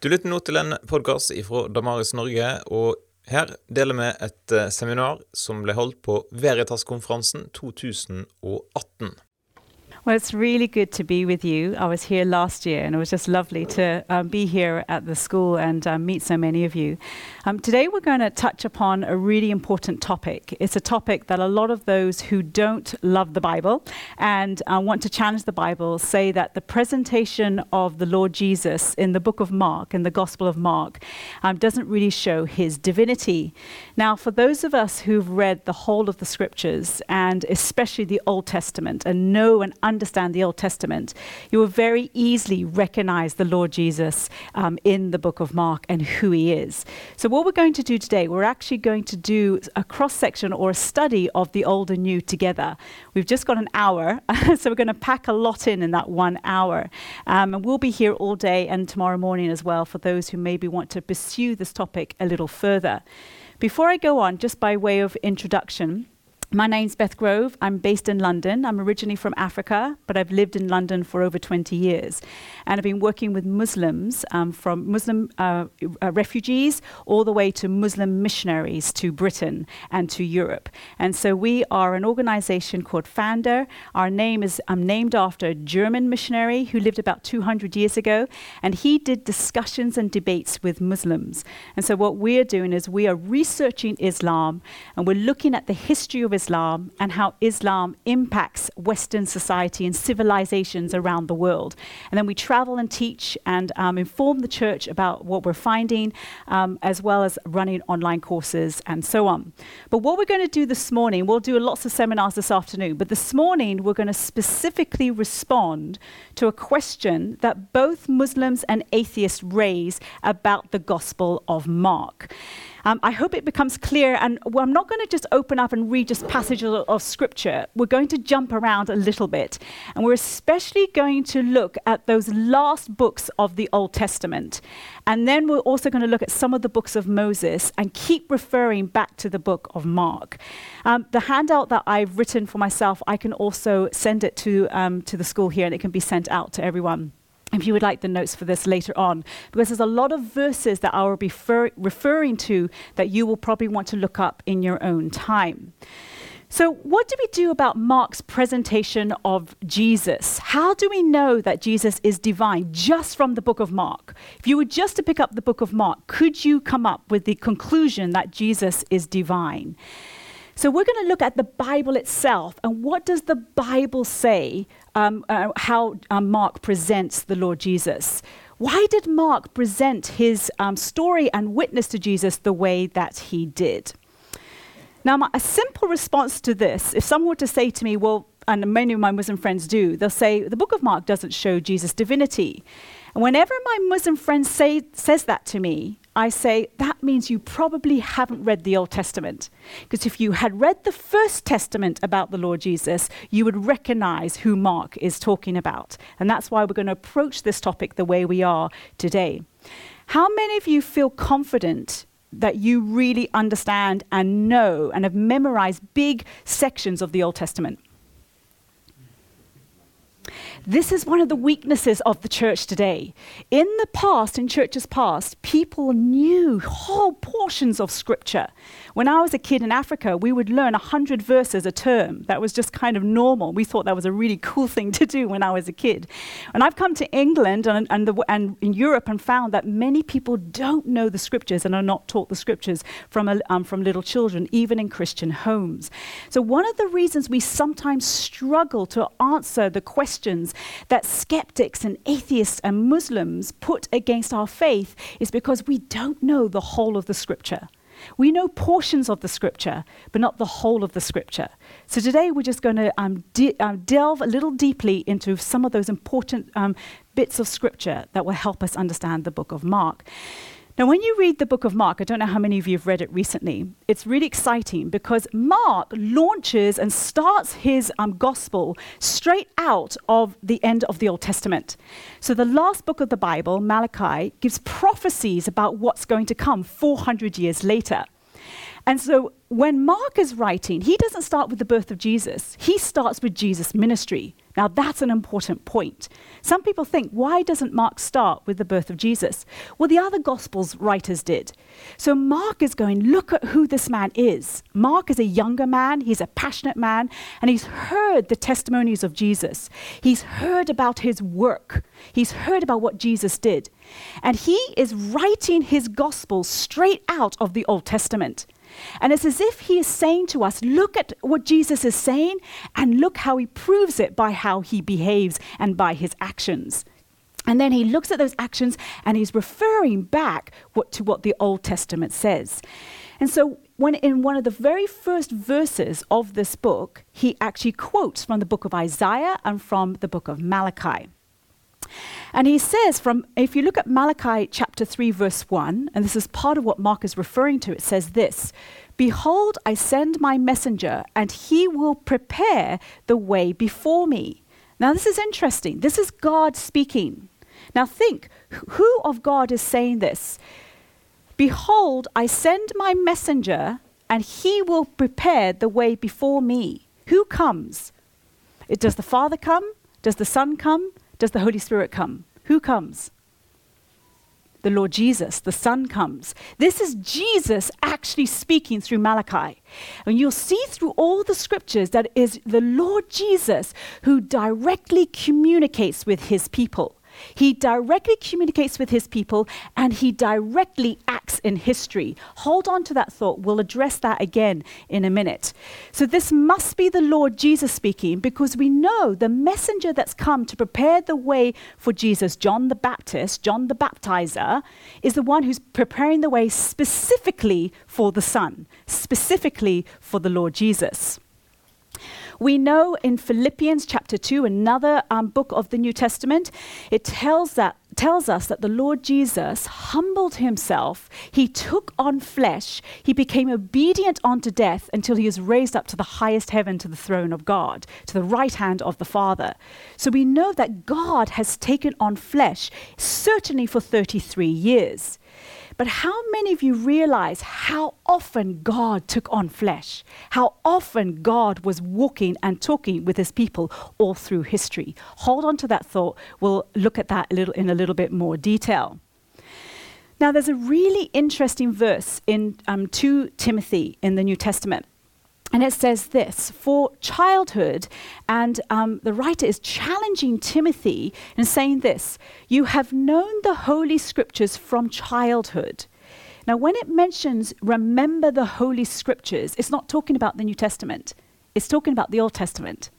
Du lytter nå til en podkast fra Damaris Norge, og her deler vi et eh, seminar som ble holdt på Veritas-konferansen 2018. Well, it's really good to be with you. I was here last year and it was just lovely to um, be here at the school and um, meet so many of you. Um, today, we're going to touch upon a really important topic. It's a topic that a lot of those who don't love the Bible and uh, want to challenge the Bible say that the presentation of the Lord Jesus in the book of Mark, in the Gospel of Mark, um, doesn't really show his divinity. Now, for those of us who've read the whole of the scriptures and especially the Old Testament and know and understand the Old Testament, you will very easily recognize the Lord Jesus um, in the book of Mark and who he is. So, what we're going to do today, we're actually going to do a cross section or a study of the Old and New together. We've just got an hour, so we're going to pack a lot in in that one hour. Um, and we'll be here all day and tomorrow morning as well for those who maybe want to pursue this topic a little further. Before I go on, just by way of introduction, my name's Beth Grove. I'm based in London. I'm originally from Africa, but I've lived in London for over 20 years. And I've been working with Muslims um, from Muslim uh, uh, refugees all the way to Muslim missionaries to Britain and to Europe. And so we are an organization called Pfander. Our name is um, named after a German missionary who lived about 200 years ago. And he did discussions and debates with Muslims. And so what we're doing is we are researching Islam and we're looking at the history of Islam and how Islam impacts Western society and civilizations around the world. And then we travel and teach and um, inform the church about what we're finding, um, as well as running online courses and so on. But what we're going to do this morning, we'll do lots of seminars this afternoon, but this morning we're going to specifically respond to a question that both Muslims and atheists raise about the Gospel of Mark. Um, I hope it becomes clear. And I'm not going to just open up and read just passages of, scripture. We're going to jump around a little bit. And we're especially going to look at those last books of the Old Testament. And then we're also going to look at some of the books of Moses and keep referring back to the book of Mark. Um, the handout that I've written for myself, I can also send it to, um, to the school here and it can be sent out to everyone if you would like the notes for this later on, because there's a lot of verses that I will be refer- referring to that you will probably want to look up in your own time. So, what do we do about Mark's presentation of Jesus? How do we know that Jesus is divine just from the book of Mark? If you were just to pick up the book of Mark, could you come up with the conclusion that Jesus is divine? So, we're going to look at the Bible itself and what does the Bible say um, uh, how um, Mark presents the Lord Jesus. Why did Mark present his um, story and witness to Jesus the way that he did? Now, my, a simple response to this, if someone were to say to me, well, and many of my Muslim friends do, they'll say, the book of Mark doesn't show Jesus' divinity. And whenever my Muslim friend say, says that to me, I say, that means you probably haven't read the Old Testament. Because if you had read the First Testament about the Lord Jesus, you would recognize who Mark is talking about. And that's why we're going to approach this topic the way we are today. How many of you feel confident that you really understand and know and have memorized big sections of the Old Testament? This is one of the weaknesses of the church today. In the past, in churches past, people knew whole portions of scripture. When I was a kid in Africa, we would learn 100 verses a term. That was just kind of normal. We thought that was a really cool thing to do when I was a kid. And I've come to England and, and, the, and in Europe and found that many people don't know the scriptures and are not taught the scriptures from, a, um, from little children, even in Christian homes. So, one of the reasons we sometimes struggle to answer the questions that skeptics and atheists and Muslims put against our faith is because we don't know the whole of the scripture. We know portions of the scripture, but not the whole of the scripture. So today we're just going to um, de- um, delve a little deeply into some of those important um, bits of scripture that will help us understand the book of Mark. Now, when you read the book of Mark, I don't know how many of you have read it recently, it's really exciting because Mark launches and starts his um, gospel straight out of the end of the Old Testament. So, the last book of the Bible, Malachi, gives prophecies about what's going to come 400 years later. And so when Mark is writing, he doesn't start with the birth of Jesus. He starts with Jesus' ministry. Now, that's an important point. Some people think, why doesn't Mark start with the birth of Jesus? Well, the other Gospels writers did. So, Mark is going, look at who this man is. Mark is a younger man, he's a passionate man, and he's heard the testimonies of Jesus. He's heard about his work, he's heard about what Jesus did. And he is writing his Gospel straight out of the Old Testament. And it's as if he is saying to us, look at what Jesus is saying and look how he proves it by how he behaves and by his actions. And then he looks at those actions and he's referring back what, to what the Old Testament says. And so, when in one of the very first verses of this book, he actually quotes from the book of Isaiah and from the book of Malachi. And he says, from if you look at Malachi chapter 3, verse 1, and this is part of what Mark is referring to, it says this Behold, I send my messenger, and he will prepare the way before me. Now, this is interesting. This is God speaking. Now, think who of God is saying this? Behold, I send my messenger, and he will prepare the way before me. Who comes? Does the Father come? Does the Son come? Does the Holy Spirit come? Who comes? The Lord Jesus, the Son comes. This is Jesus actually speaking through Malachi. And you'll see through all the scriptures that it is the Lord Jesus who directly communicates with his people. He directly communicates with his people and he directly acts in history. Hold on to that thought. We'll address that again in a minute. So, this must be the Lord Jesus speaking because we know the messenger that's come to prepare the way for Jesus, John the Baptist, John the baptizer, is the one who's preparing the way specifically for the Son, specifically for the Lord Jesus. We know in Philippians chapter 2, another um, book of the New Testament, it tells, that, tells us that the Lord Jesus humbled himself. He took on flesh. He became obedient unto death until he is raised up to the highest heaven, to the throne of God, to the right hand of the Father. So we know that God has taken on flesh, certainly for 33 years. But how many of you realize how often God took on flesh? How often God was walking and talking with his people all through history? Hold on to that thought. We'll look at that a little, in a little bit more detail. Now, there's a really interesting verse in um, 2 Timothy in the New Testament. And it says this for childhood, and um, the writer is challenging Timothy and saying this You have known the Holy Scriptures from childhood. Now, when it mentions remember the Holy Scriptures, it's not talking about the New Testament, it's talking about the Old Testament.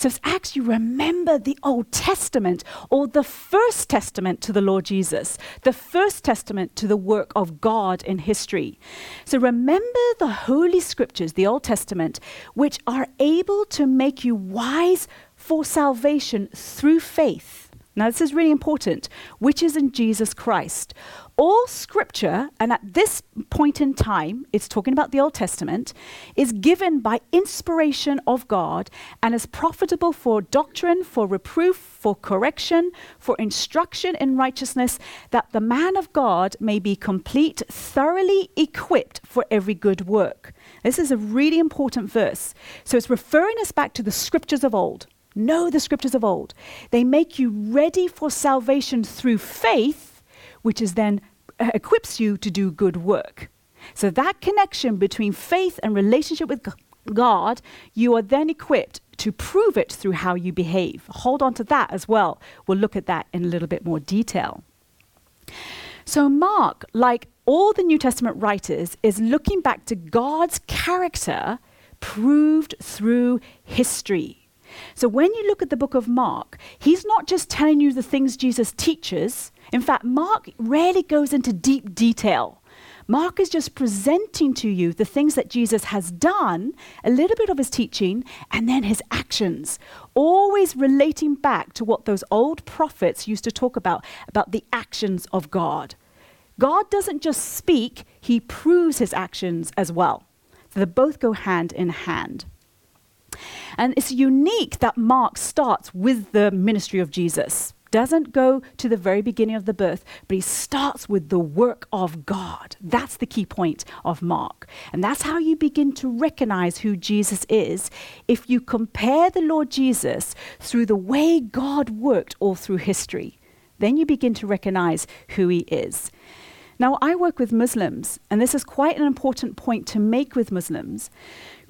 So it's actually remember the Old Testament or the First Testament to the Lord Jesus, the First Testament to the work of God in history. So remember the Holy Scriptures, the Old Testament, which are able to make you wise for salvation through faith now, this is really important, which is in Jesus Christ. All scripture, and at this point in time, it's talking about the Old Testament, is given by inspiration of God and is profitable for doctrine, for reproof, for correction, for instruction in righteousness, that the man of God may be complete, thoroughly equipped for every good work. This is a really important verse. So it's referring us back to the scriptures of old. Know the scriptures of old. They make you ready for salvation through faith, which is then uh, equips you to do good work. So that connection between faith and relationship with God, you are then equipped to prove it through how you behave. Hold on to that as well. We'll look at that in a little bit more detail. So, Mark, like all the New Testament writers, is looking back to God's character proved through history. So when you look at the book of Mark, he's not just telling you the things Jesus teaches. In fact, Mark rarely goes into deep detail. Mark is just presenting to you the things that Jesus has done, a little bit of his teaching, and then his actions, always relating back to what those old prophets used to talk about, about the actions of God. God doesn't just speak, he proves his actions as well. So they both go hand in hand. And it's unique that Mark starts with the ministry of Jesus. Doesn't go to the very beginning of the birth, but he starts with the work of God. That's the key point of Mark. And that's how you begin to recognize who Jesus is if you compare the Lord Jesus through the way God worked all through history. Then you begin to recognize who he is. Now, I work with Muslims, and this is quite an important point to make with Muslims,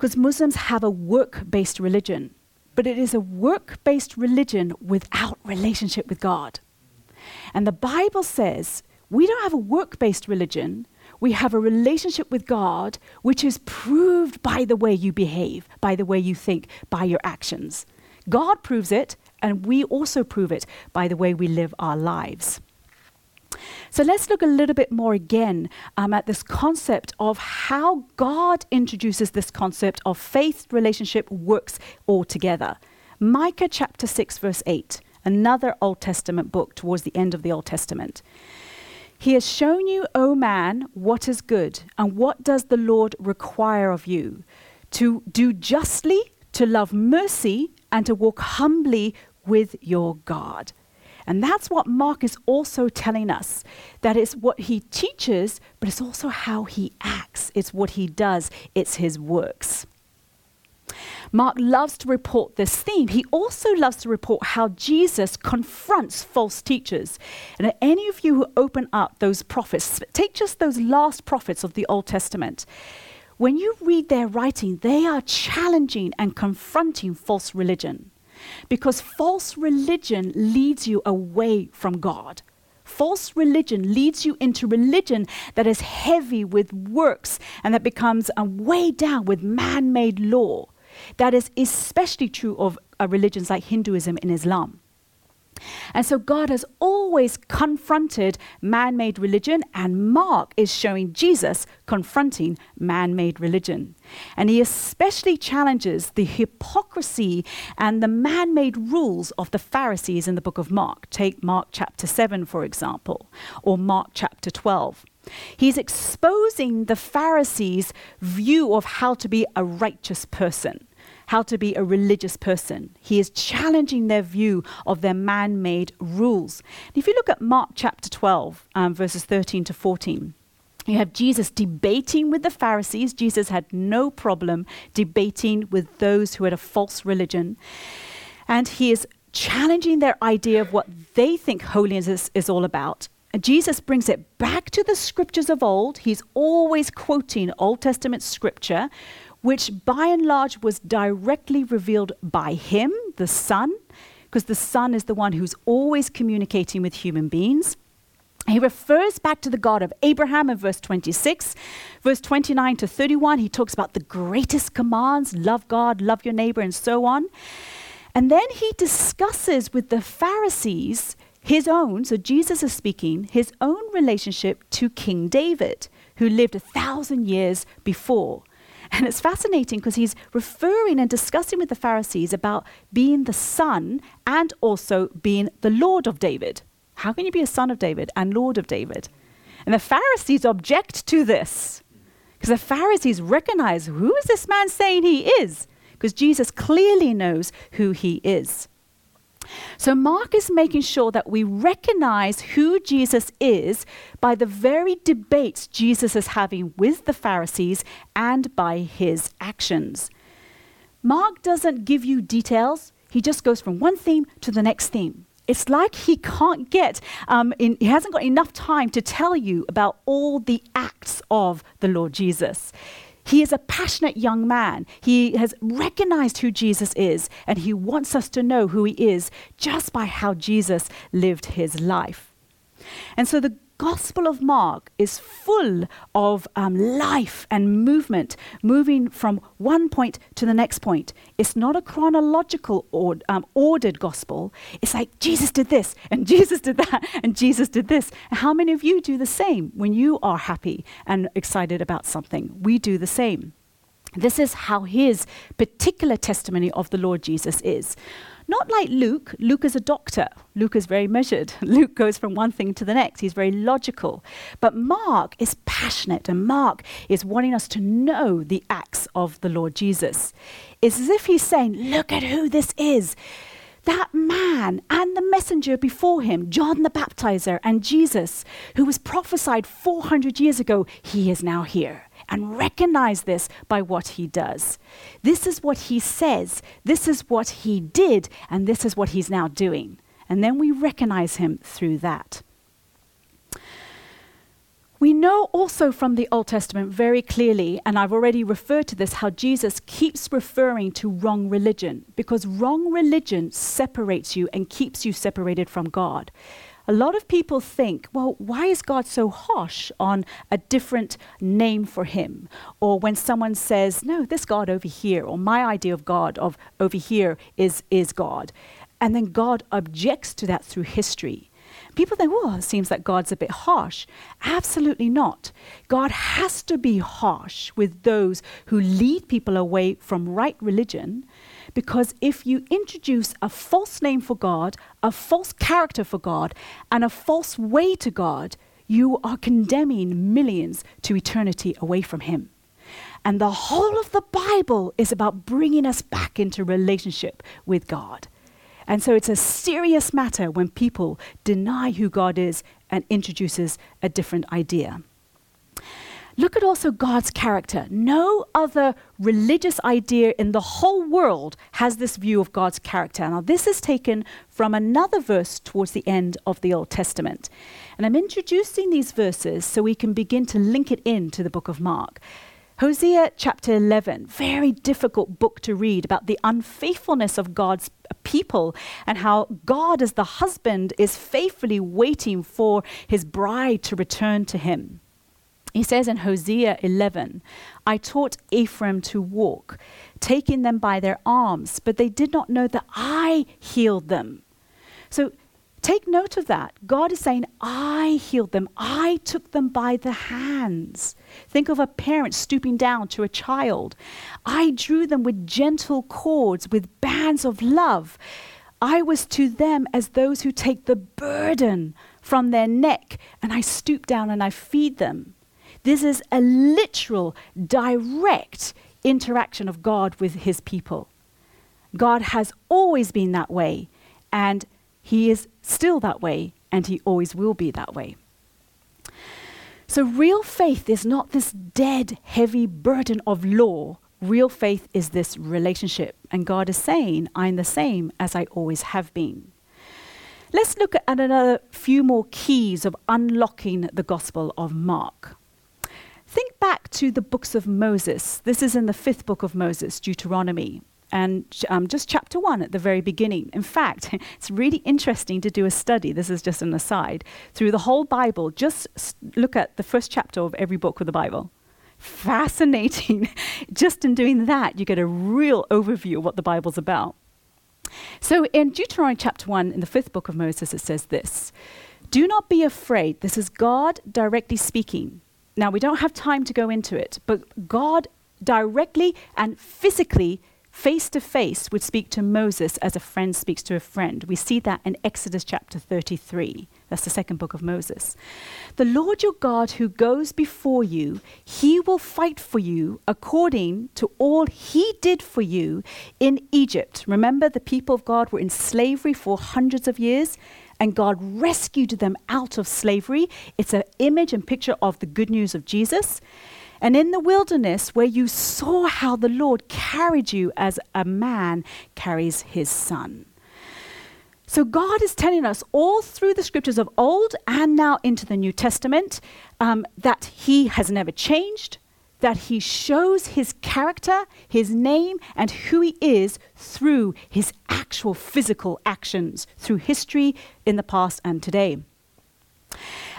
because Muslims have a work based religion, but it is a work based religion without relationship with God. And the Bible says we don't have a work based religion, we have a relationship with God which is proved by the way you behave, by the way you think, by your actions. God proves it, and we also prove it by the way we live our lives. So let's look a little bit more again um, at this concept of how God introduces this concept of faith relationship works all together. Micah chapter 6, verse 8, another Old Testament book towards the end of the Old Testament. He has shown you, O man, what is good, and what does the Lord require of you? To do justly, to love mercy, and to walk humbly with your God. And that's what Mark is also telling us. That is what he teaches, but it's also how he acts. It's what he does, it's his works. Mark loves to report this theme. He also loves to report how Jesus confronts false teachers. And any of you who open up those prophets, take just those last prophets of the Old Testament. When you read their writing, they are challenging and confronting false religion. Because false religion leads you away from God. False religion leads you into religion that is heavy with works and that becomes a way down with man made law. That is especially true of uh, religions like Hinduism and Islam. And so God has always confronted man made religion, and Mark is showing Jesus confronting man made religion. And he especially challenges the hypocrisy and the man made rules of the Pharisees in the book of Mark. Take Mark chapter 7, for example, or Mark chapter 12. He's exposing the Pharisees' view of how to be a righteous person how to be a religious person. He is challenging their view of their man made rules. And if you look at Mark chapter 12, um, verses 13 to 14, you have Jesus debating with the Pharisees. Jesus had no problem debating with those who had a false religion. And he is challenging their idea of what they think holiness is, is all about. And Jesus brings it back to the scriptures of old. He's always quoting Old Testament scripture, which by and large was directly revealed by him, the Son, because the Son is the one who's always communicating with human beings. He refers back to the God of Abraham in verse 26. Verse 29 to 31, he talks about the greatest commands love God, love your neighbor, and so on. And then he discusses with the Pharisees his own, so Jesus is speaking, his own relationship to King David, who lived a thousand years before. And it's fascinating because he's referring and discussing with the Pharisees about being the son and also being the Lord of David. How can you be a son of David and Lord of David? And the Pharisees object to this because the Pharisees recognize who is this man saying he is? Because Jesus clearly knows who he is. So Mark is making sure that we recognize who Jesus is by the very debates Jesus is having with the Pharisees and by his actions. Mark doesn't give you details, he just goes from one theme to the next theme. It's like he can't get, um, in, he hasn't got enough time to tell you about all the acts of the Lord Jesus. He is a passionate young man. He has recognized who Jesus is, and he wants us to know who he is just by how Jesus lived his life. And so the Gospel of Mark is full of um, life and movement, moving from one point to the next point. It's not a chronological or, um, ordered gospel. It's like Jesus did this, and Jesus did that, and Jesus did this. How many of you do the same when you are happy and excited about something? We do the same. This is how his particular testimony of the Lord Jesus is. Not like Luke. Luke is a doctor. Luke is very measured. Luke goes from one thing to the next. He's very logical. But Mark is passionate, and Mark is wanting us to know the acts of the Lord Jesus. It's as if he's saying, Look at who this is. that man and the messenger before him, John the Baptizer and Jesus, who was prophesied 400 years ago, he is now here. And recognize this by what he does. This is what he says, this is what he did, and this is what he's now doing. And then we recognize him through that. We know also from the Old Testament very clearly, and I've already referred to this, how Jesus keeps referring to wrong religion because wrong religion separates you and keeps you separated from God. A lot of people think, well, why is God so harsh on a different name for him? Or when someone says, no, this God over here, or my idea of God of over here is, is God. And then God objects to that through history. People think, well, it seems like God's a bit harsh. Absolutely not. God has to be harsh with those who lead people away from right religion because if you introduce a false name for God, a false character for God, and a false way to God, you are condemning millions to eternity away from Him. And the whole of the Bible is about bringing us back into relationship with God. And so it's a serious matter when people deny who God is and introduces a different idea. Look at also God's character. No other religious idea in the whole world has this view of God's character. Now, this is taken from another verse towards the end of the Old Testament. And I'm introducing these verses so we can begin to link it in to the book of Mark. Hosea chapter 11, very difficult book to read about the unfaithfulness of God's people and how God, as the husband, is faithfully waiting for his bride to return to him. He says in Hosea 11, I taught Ephraim to walk, taking them by their arms, but they did not know that I healed them. So Take note of that. God is saying, I healed them. I took them by the hands. Think of a parent stooping down to a child. I drew them with gentle cords, with bands of love. I was to them as those who take the burden from their neck, and I stoop down and I feed them. This is a literal, direct interaction of God with his people. God has always been that way, and he is still that way, and He always will be that way. So, real faith is not this dead, heavy burden of law. Real faith is this relationship. And God is saying, I'm the same as I always have been. Let's look at another few more keys of unlocking the Gospel of Mark. Think back to the books of Moses. This is in the fifth book of Moses, Deuteronomy and um, just chapter one at the very beginning. In fact, it's really interesting to do a study. This is just an aside. Through the whole Bible, just look at the first chapter of every book of the Bible. Fascinating. just in doing that, you get a real overview of what the Bible's about. So in Deuteronomy chapter 1, in the fifth book of Moses, it says this Do not be afraid. This is God directly speaking. Now, we don't have time to go into it, but God directly and physically face to face would speak to Moses as a friend speaks to a friend. We see that in Exodus chapter 33. That's the second book of Moses. The Lord your God who goes before you, he will fight for you according to all he did for you in Egypt. Remember, the people of God were in slavery for hundreds of years and God rescued them out of slavery. It's an image and picture of the good news of Jesus and in the wilderness where you saw how the Lord carried you as a man carries his son. So God is telling us all through the scriptures of old and now into the New Testament um, that he has never changed, that he shows his character, his name, and who he is through his actual physical actions, through history in the past and today.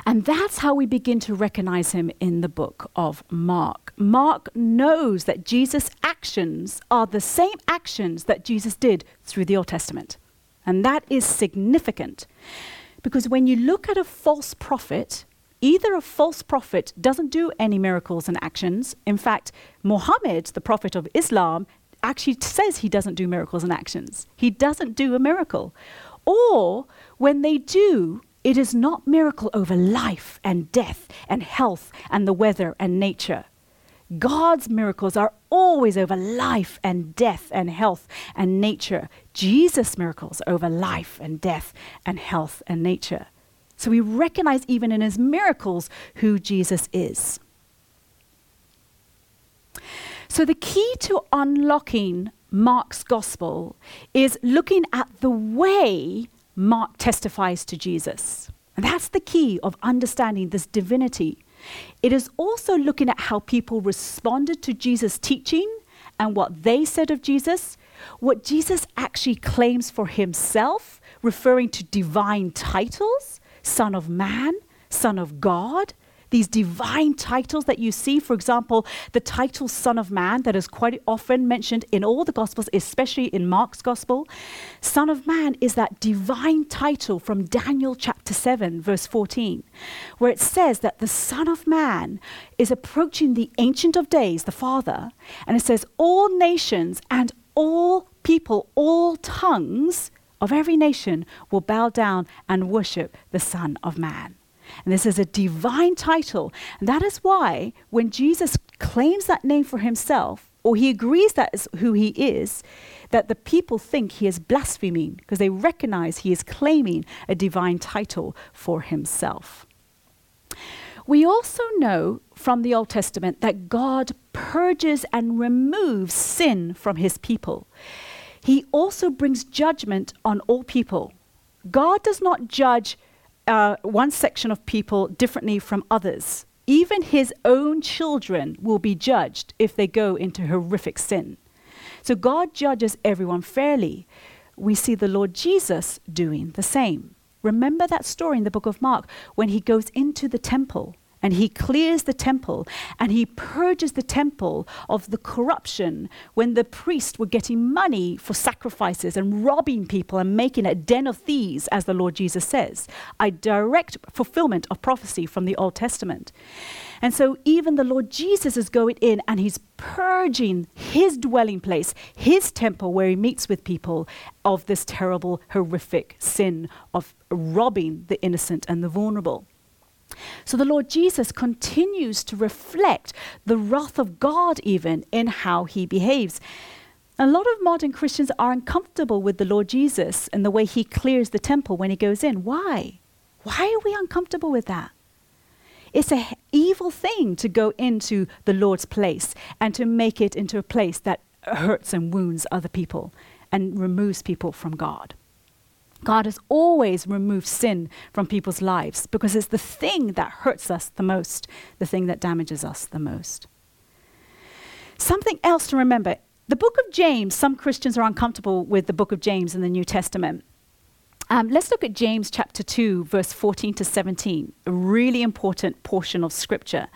And that's how we begin to recognize him in the book of Mark. Mark knows that Jesus' actions are the same actions that Jesus did through the Old Testament. And that is significant because when you look at a false prophet, either a false prophet doesn't do any miracles and actions. In fact, Muhammad, the prophet of Islam, actually says he doesn't do miracles and actions. He doesn't do a miracle. Or when they do, it is not miracle over life and death and health and the weather and nature. God's miracles are always over life and death and health and nature. Jesus' miracles over life and death and health and nature. So we recognize even in his miracles who Jesus is. So the key to unlocking Mark's gospel is looking at the way Mark testifies to Jesus. And that's the key of understanding this divinity. It is also looking at how people responded to Jesus' teaching and what they said of Jesus, what Jesus actually claims for himself, referring to divine titles, Son of Man, Son of God, these divine titles that you see. For example, the title Son of Man, that is quite often mentioned in all the Gospels, especially in Mark's Gospel. Son of Man is that divine title from Daniel chapter 7, verse 14, where it says that the Son of Man is approaching the Ancient of Days, the Father, and it says, All nations and all people, all tongues of every nation will bow down and worship the Son of Man. And this is a divine title. And that is why when Jesus claims that name for himself, or he agrees that is who he is, that the people think he is blaspheming because they recognize he is claiming a divine title for himself. We also know from the Old Testament that God purges and removes sin from his people. He also brings judgment on all people. God does not judge uh, one section of people differently from others. Even his own children will be judged if they go into horrific sin. So God judges everyone fairly. We see the Lord Jesus doing the same. Remember that story in the book of Mark when he goes into the temple and he clears the temple and he purges the temple of the corruption when the priests were getting money for sacrifices and robbing people and making a den of thieves, as the Lord Jesus says, a direct fulfillment of prophecy from the Old Testament. And so even the Lord Jesus is going in and he's purging his dwelling place, his temple where he meets with people of this terrible, horrific sin of robbing the innocent and the vulnerable. So the Lord Jesus continues to reflect the wrath of God even in how he behaves. A lot of modern Christians are uncomfortable with the Lord Jesus and the way he clears the temple when he goes in. Why? Why are we uncomfortable with that? It's an evil thing to go into the Lord's place and to make it into a place that hurts and wounds other people and removes people from God. God has always removed sin from people's lives because it's the thing that hurts us the most, the thing that damages us the most. Something else to remember the book of James, some Christians are uncomfortable with the book of James in the New Testament. Um, let's look at James chapter 2, verse 14 to 17, a really important portion of scripture.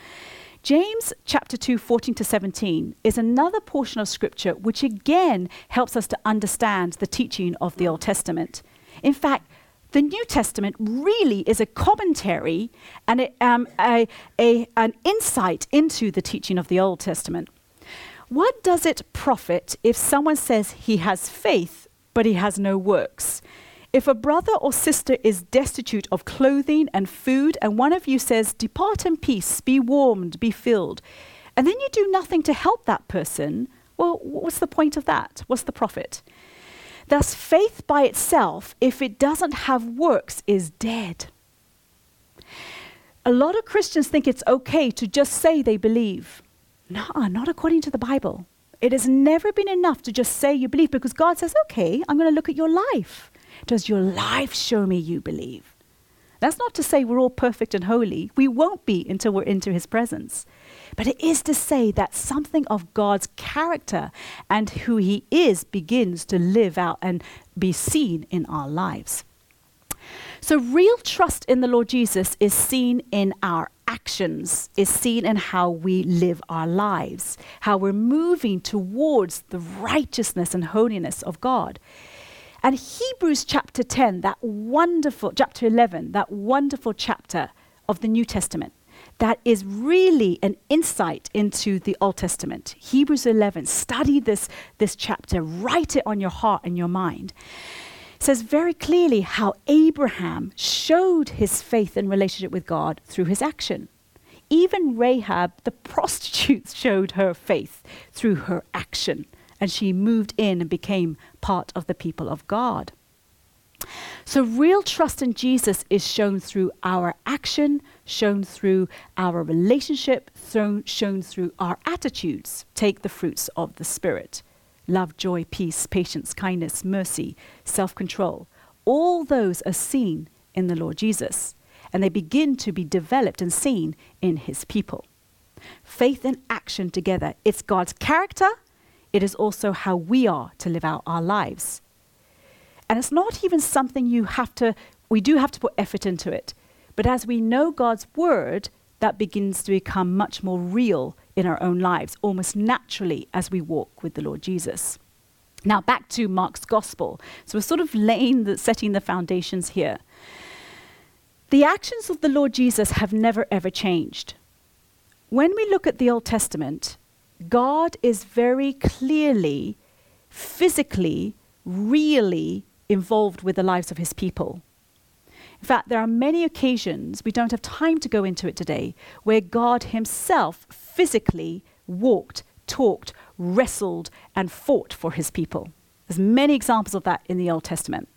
James chapter 2, 14 to 17 is another portion of scripture which again helps us to understand the teaching of the Old Testament. In fact, the New Testament really is a commentary and a, um, a, a, an insight into the teaching of the Old Testament. What does it profit if someone says he has faith but he has no works? If a brother or sister is destitute of clothing and food, and one of you says, Depart in peace, be warmed, be filled, and then you do nothing to help that person, well, what's the point of that? What's the profit? Thus, faith by itself, if it doesn't have works, is dead. A lot of Christians think it's okay to just say they believe. No, not according to the Bible. It has never been enough to just say you believe because God says, okay, I'm going to look at your life. Does your life show me you believe? That's not to say we're all perfect and holy. We won't be until we're into his presence. But it is to say that something of God's character and who He is begins to live out and be seen in our lives. So, real trust in the Lord Jesus is seen in our actions, is seen in how we live our lives, how we're moving towards the righteousness and holiness of God. And Hebrews chapter 10, that wonderful, chapter 11, that wonderful chapter of the New Testament, that is really an insight into the Old Testament. Hebrews 11, study this, this chapter, write it on your heart and your mind. It says very clearly how Abraham showed his faith and relationship with God through his action. Even Rahab, the prostitute, showed her faith through her action, and she moved in and became part of the people of God. So, real trust in Jesus is shown through our action, shown through our relationship, thrown, shown through our attitudes. Take the fruits of the Spirit love, joy, peace, patience, kindness, mercy, self control. All those are seen in the Lord Jesus, and they begin to be developed and seen in his people. Faith and action together. It's God's character, it is also how we are to live out our lives. And it's not even something you have to, we do have to put effort into it. But as we know God's word, that begins to become much more real in our own lives, almost naturally as we walk with the Lord Jesus. Now, back to Mark's gospel. So we're sort of laying the, setting the foundations here. The actions of the Lord Jesus have never ever changed. When we look at the Old Testament, God is very clearly, physically, really involved with the lives of his people. In fact, there are many occasions, we don't have time to go into it today, where God himself physically walked, talked, wrestled, and fought for his people. There's many examples of that in the Old Testament.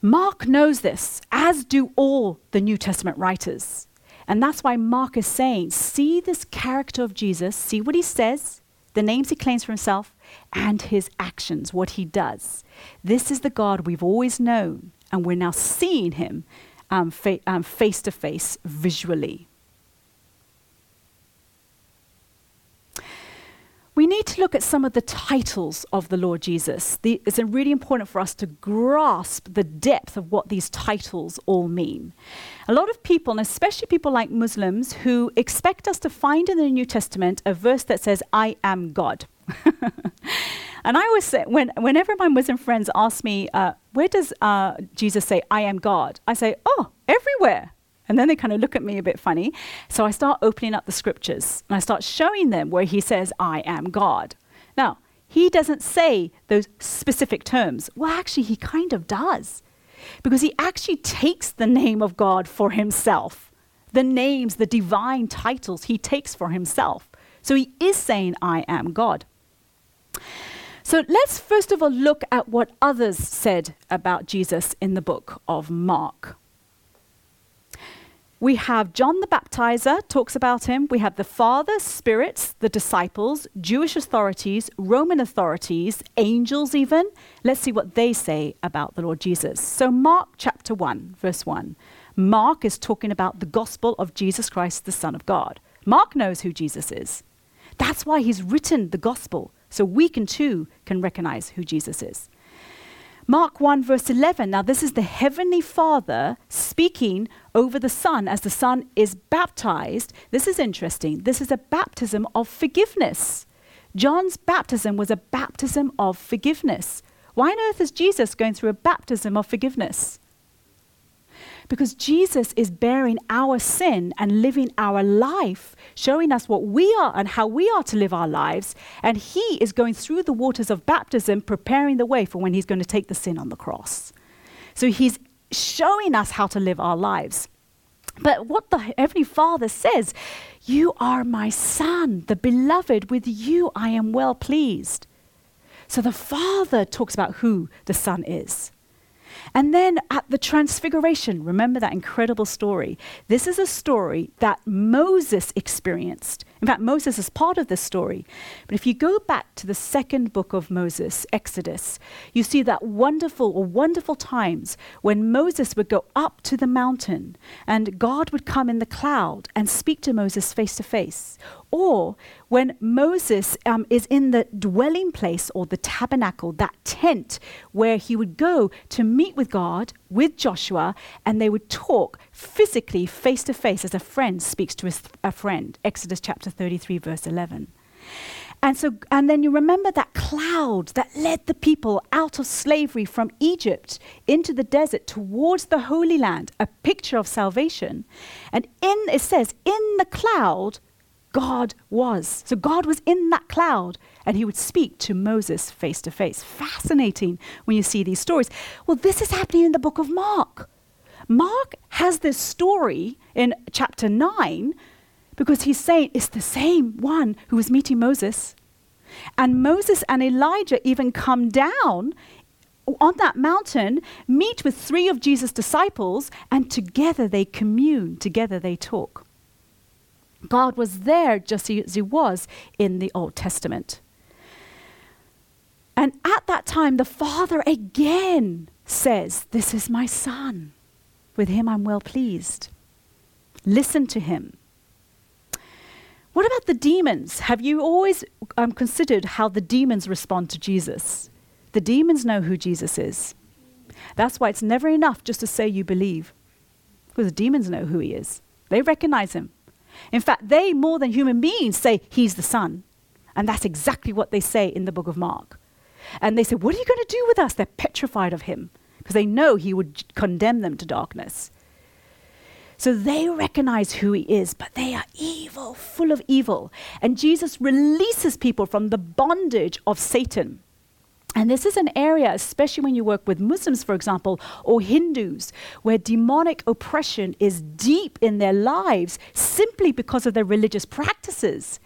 Mark knows this, as do all the New Testament writers. And that's why Mark is saying, see this character of Jesus, see what he says, the names he claims for himself, and his actions, what he does. This is the God we've always known, and we're now seeing him um, fa- um, face to face visually. We need to look at some of the titles of the Lord Jesus. The, it's really important for us to grasp the depth of what these titles all mean. A lot of people, and especially people like Muslims, who expect us to find in the New Testament a verse that says, I am God. and I always say, when, whenever my Muslim friends ask me, uh, where does uh, Jesus say, I am God? I say, oh, everywhere. And then they kind of look at me a bit funny. So I start opening up the scriptures and I start showing them where he says, I am God. Now, he doesn't say those specific terms. Well, actually, he kind of does. Because he actually takes the name of God for himself. The names, the divine titles he takes for himself. So he is saying, I am God. So let's first of all look at what others said about Jesus in the book of Mark. We have John the Baptizer talks about him. We have the Father, spirits, the disciples, Jewish authorities, Roman authorities, angels even. Let's see what they say about the Lord Jesus. So Mark chapter 1, verse 1. Mark is talking about the gospel of Jesus Christ, the Son of God. Mark knows who Jesus is. That's why he's written the gospel, so we can too can recognize who Jesus is. Mark 1, verse 11. Now, this is the Heavenly Father speaking over the Son as the Son is baptized. This is interesting. This is a baptism of forgiveness. John's baptism was a baptism of forgiveness. Why on earth is Jesus going through a baptism of forgiveness? Because Jesus is bearing our sin and living our life, showing us what we are and how we are to live our lives. And He is going through the waters of baptism, preparing the way for when He's going to take the sin on the cross. So He's showing us how to live our lives. But what the Heavenly Father says, You are my Son, the beloved, with you I am well pleased. So the Father talks about who the Son is. And then at the Transfiguration, remember that incredible story. This is a story that Moses experienced. In fact, Moses is part of this story. But if you go back to the second book of Moses, Exodus, you see that wonderful wonderful times when Moses would go up to the mountain and God would come in the cloud and speak to Moses face to face. Or when Moses um, is in the dwelling place or the tabernacle, that tent where he would go to meet with God, with Joshua, and they would talk physically face to face as a friend speaks to a friend. Exodus chapter 33, verse 11. And so, and then you remember that cloud that led the people out of slavery from Egypt into the desert towards the Holy Land, a picture of salvation. And in, it says, in the cloud, God was. So God was in that cloud and he would speak to Moses face to face. Fascinating when you see these stories. Well, this is happening in the book of Mark. Mark has this story in chapter 9 because he's saying it's the same one who was meeting Moses. And Moses and Elijah even come down on that mountain, meet with three of Jesus' disciples, and together they commune, together they talk. God was there just as he was in the Old Testament. And at that time, the Father again says, This is my Son. With him I'm well pleased. Listen to him. What about the demons? Have you always um, considered how the demons respond to Jesus? The demons know who Jesus is. That's why it's never enough just to say you believe, because the demons know who he is. They recognize him. In fact, they, more than human beings, say he's the Son. And that's exactly what they say in the book of Mark. And they say, What are you going to do with us? They're petrified of him because they know he would condemn them to darkness. So they recognize who he is, but they are evil, full of evil. And Jesus releases people from the bondage of Satan. And this is an area, especially when you work with Muslims, for example, or Hindus, where demonic oppression is deep in their lives simply because of their religious practices.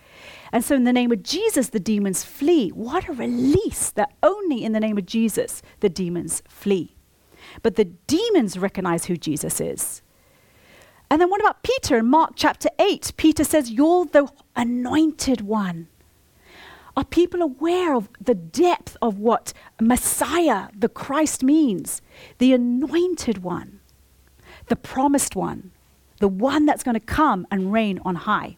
And so, in the name of Jesus, the demons flee. What a release that only in the name of Jesus the demons flee. But the demons recognize who Jesus is. And then, what about Peter in Mark chapter 8? Peter says, You're the anointed one. Are people aware of the depth of what Messiah, the Christ, means? The anointed one, the promised one, the one that's going to come and reign on high.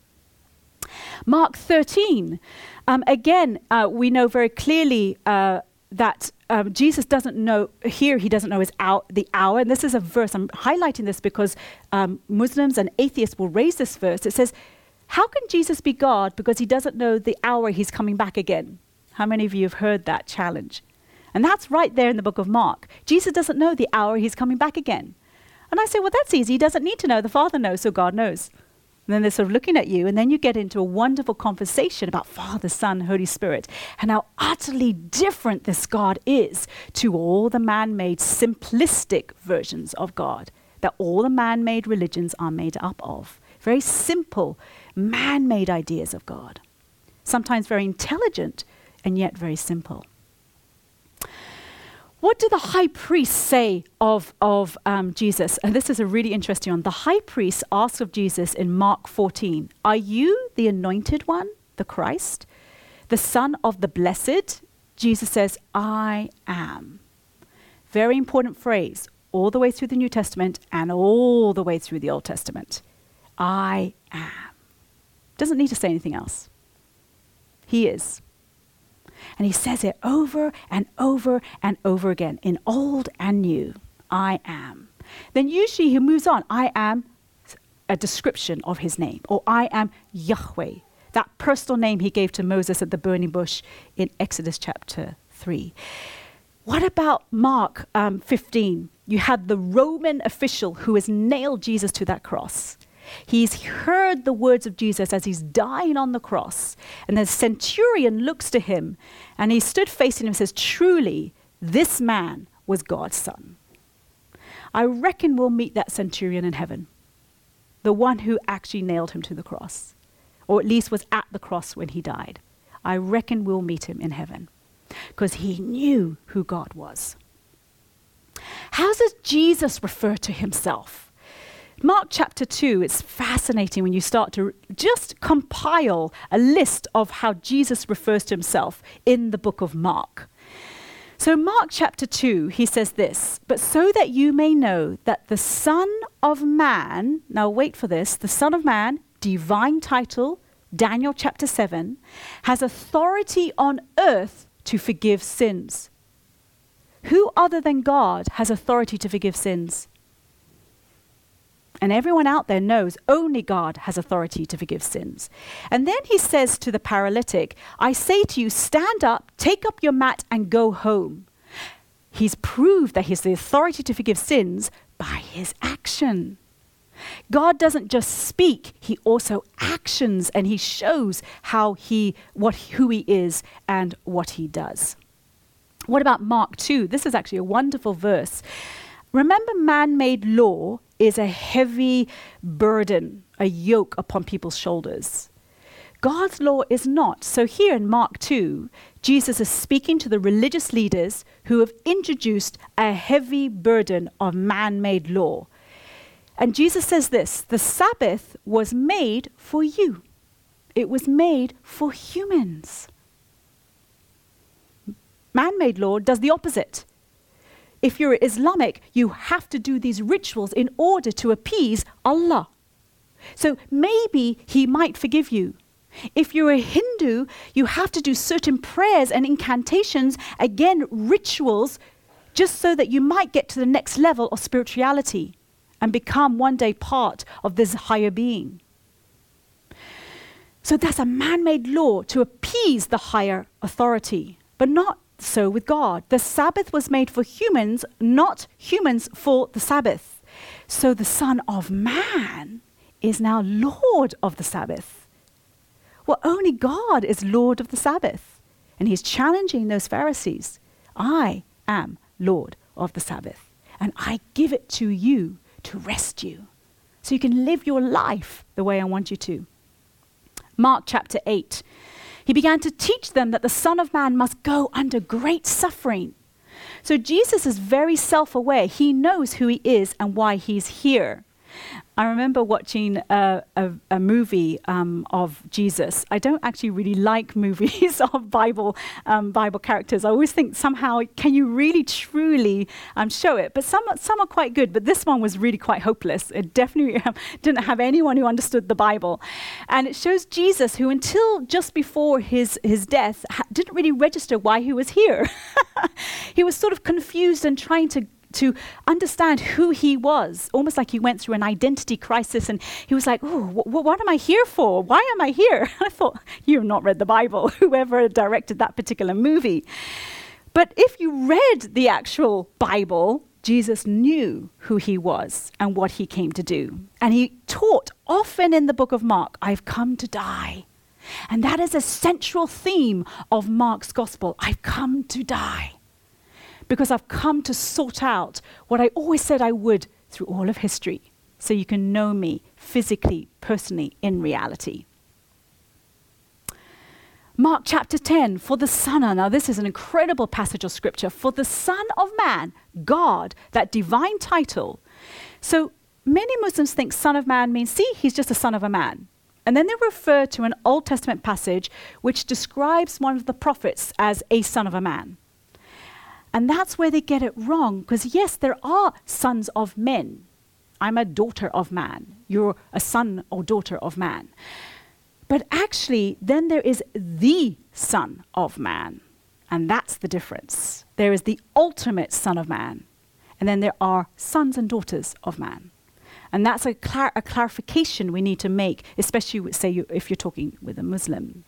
Mark 13, um, again, uh, we know very clearly uh, that um, Jesus doesn't know, here he doesn't know his hour, the hour. And this is a verse, I'm highlighting this because um, Muslims and atheists will raise this verse. It says, how can Jesus be God because he doesn't know the hour he's coming back again? How many of you have heard that challenge? And that's right there in the book of Mark. Jesus doesn't know the hour he's coming back again. And I say, well, that's easy. He doesn't need to know. The Father knows, so God knows. And then they're sort of looking at you, and then you get into a wonderful conversation about Father, Son, Holy Spirit, and how utterly different this God is to all the man made simplistic versions of God that all the man made religions are made up of. Very simple, man made ideas of God. Sometimes very intelligent and yet very simple. What do the high priests say of, of um, Jesus? And this is a really interesting one. The high priest asks of Jesus in Mark 14 Are you the anointed one, the Christ, the Son of the Blessed? Jesus says, I am. Very important phrase, all the way through the New Testament and all the way through the Old Testament. I am. Doesn't need to say anything else. He is. And he says it over and over and over again in old and new. I am. Then usually he moves on. I am a description of his name, or I am Yahweh, that personal name he gave to Moses at the burning bush in Exodus chapter 3. What about Mark um, 15? You had the Roman official who has nailed Jesus to that cross. He's heard the words of Jesus as he's dying on the cross. And the centurion looks to him and he stood facing him and says, Truly, this man was God's son. I reckon we'll meet that centurion in heaven, the one who actually nailed him to the cross, or at least was at the cross when he died. I reckon we'll meet him in heaven because he knew who God was. How does Jesus refer to himself? Mark chapter 2, it's fascinating when you start to just compile a list of how Jesus refers to himself in the book of Mark. So, Mark chapter 2, he says this, but so that you may know that the Son of Man, now wait for this, the Son of Man, divine title, Daniel chapter 7, has authority on earth to forgive sins. Who other than God has authority to forgive sins? And everyone out there knows only God has authority to forgive sins. And then he says to the paralytic, I say to you, stand up, take up your mat, and go home. He's proved that he has the authority to forgive sins by his action. God doesn't just speak, he also actions and he shows how he what who he is and what he does. What about Mark 2? This is actually a wonderful verse. Remember, man made law is a heavy burden, a yoke upon people's shoulders. God's law is not. So, here in Mark 2, Jesus is speaking to the religious leaders who have introduced a heavy burden of man made law. And Jesus says this the Sabbath was made for you, it was made for humans. Man made law does the opposite. If you're Islamic, you have to do these rituals in order to appease Allah. So maybe He might forgive you. If you're a Hindu, you have to do certain prayers and incantations, again, rituals, just so that you might get to the next level of spirituality and become one day part of this higher being. So that's a man made law to appease the higher authority, but not so with God. The Sabbath was made for humans, not humans for the Sabbath. So the Son of Man is now Lord of the Sabbath. Well, only God is Lord of the Sabbath. And he's challenging those Pharisees I am Lord of the Sabbath, and I give it to you to rest you so you can live your life the way I want you to. Mark chapter 8. He began to teach them that the Son of Man must go under great suffering. So Jesus is very self aware. He knows who he is and why he's here. I remember watching a, a, a movie um, of Jesus. I don't actually really like movies of Bible um, Bible characters. I always think somehow, can you really truly um, show it? But some some are quite good. But this one was really quite hopeless. It definitely didn't have anyone who understood the Bible, and it shows Jesus, who until just before his his death ha- didn't really register why he was here. he was sort of confused and trying to to understand who he was, almost like he went through an identity crisis and he was like, Oh, wh- wh- what am I here for? Why am I here? I thought, You've not read the Bible, whoever directed that particular movie. But if you read the actual Bible, Jesus knew who he was and what he came to do. And he taught often in the book of Mark, I've come to die. And that is a central theme of Mark's gospel. I've come to die because I've come to sort out what I always said I would through all of history, so you can know me physically, personally, in reality. Mark chapter 10, for the Son, now this is an incredible passage of scripture, for the Son of Man, God, that divine title. So many Muslims think Son of Man means, see, he's just a son of a man. And then they refer to an Old Testament passage which describes one of the prophets as a son of a man. And that's where they get it wrong, because yes, there are sons of men. I'm a daughter of man. You're a son or daughter of man. But actually, then there is the Son of Man. And that's the difference. There is the ultimate Son of Man. And then there are sons and daughters of man. And that's a, clar- a clarification we need to make, especially, say, you, if you're talking with a Muslim.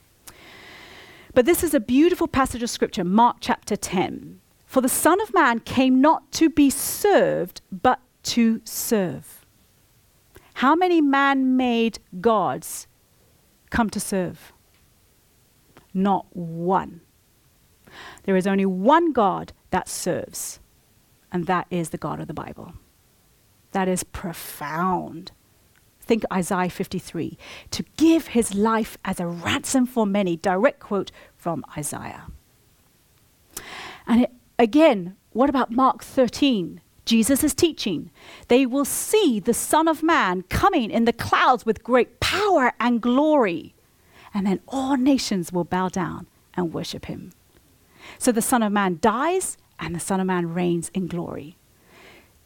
But this is a beautiful passage of scripture, Mark chapter 10. For the Son of Man came not to be served, but to serve. How many man made gods come to serve? Not one. There is only one God that serves, and that is the God of the Bible. That is profound. Think Isaiah 53 to give his life as a ransom for many. Direct quote from Isaiah. And it Again, what about Mark 13? Jesus is teaching. They will see the Son of Man coming in the clouds with great power and glory. And then all nations will bow down and worship him. So the Son of Man dies and the Son of Man reigns in glory.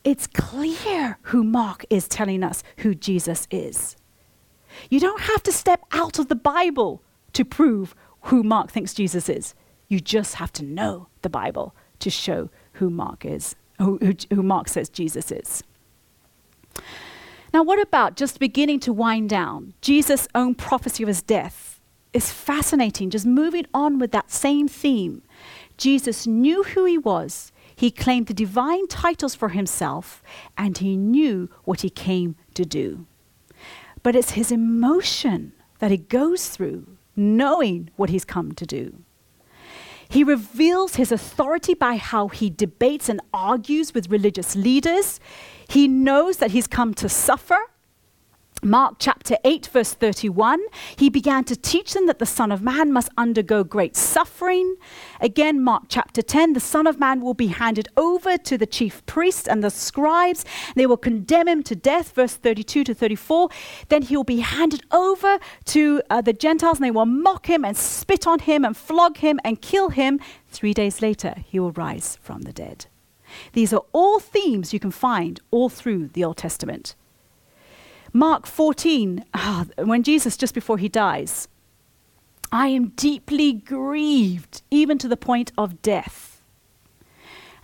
It's clear who Mark is telling us who Jesus is. You don't have to step out of the Bible to prove who Mark thinks Jesus is. You just have to know the Bible to show who Mark is, who, who, who Mark says Jesus is. Now, what about just beginning to wind down? Jesus' own prophecy of his death is fascinating, just moving on with that same theme. Jesus knew who he was, he claimed the divine titles for himself, and he knew what he came to do. But it's his emotion that he goes through, knowing what he's come to do. He reveals his authority by how he debates and argues with religious leaders. He knows that he's come to suffer. Mark chapter 8, verse 31, he began to teach them that the Son of Man must undergo great suffering. Again, Mark chapter 10, the Son of Man will be handed over to the chief priests and the scribes. They will condemn him to death, verse 32 to 34. Then he will be handed over to uh, the Gentiles, and they will mock him and spit on him and flog him and kill him. Three days later, he will rise from the dead. These are all themes you can find all through the Old Testament. Mark 14, ah, when Jesus, just before he dies, I am deeply grieved, even to the point of death.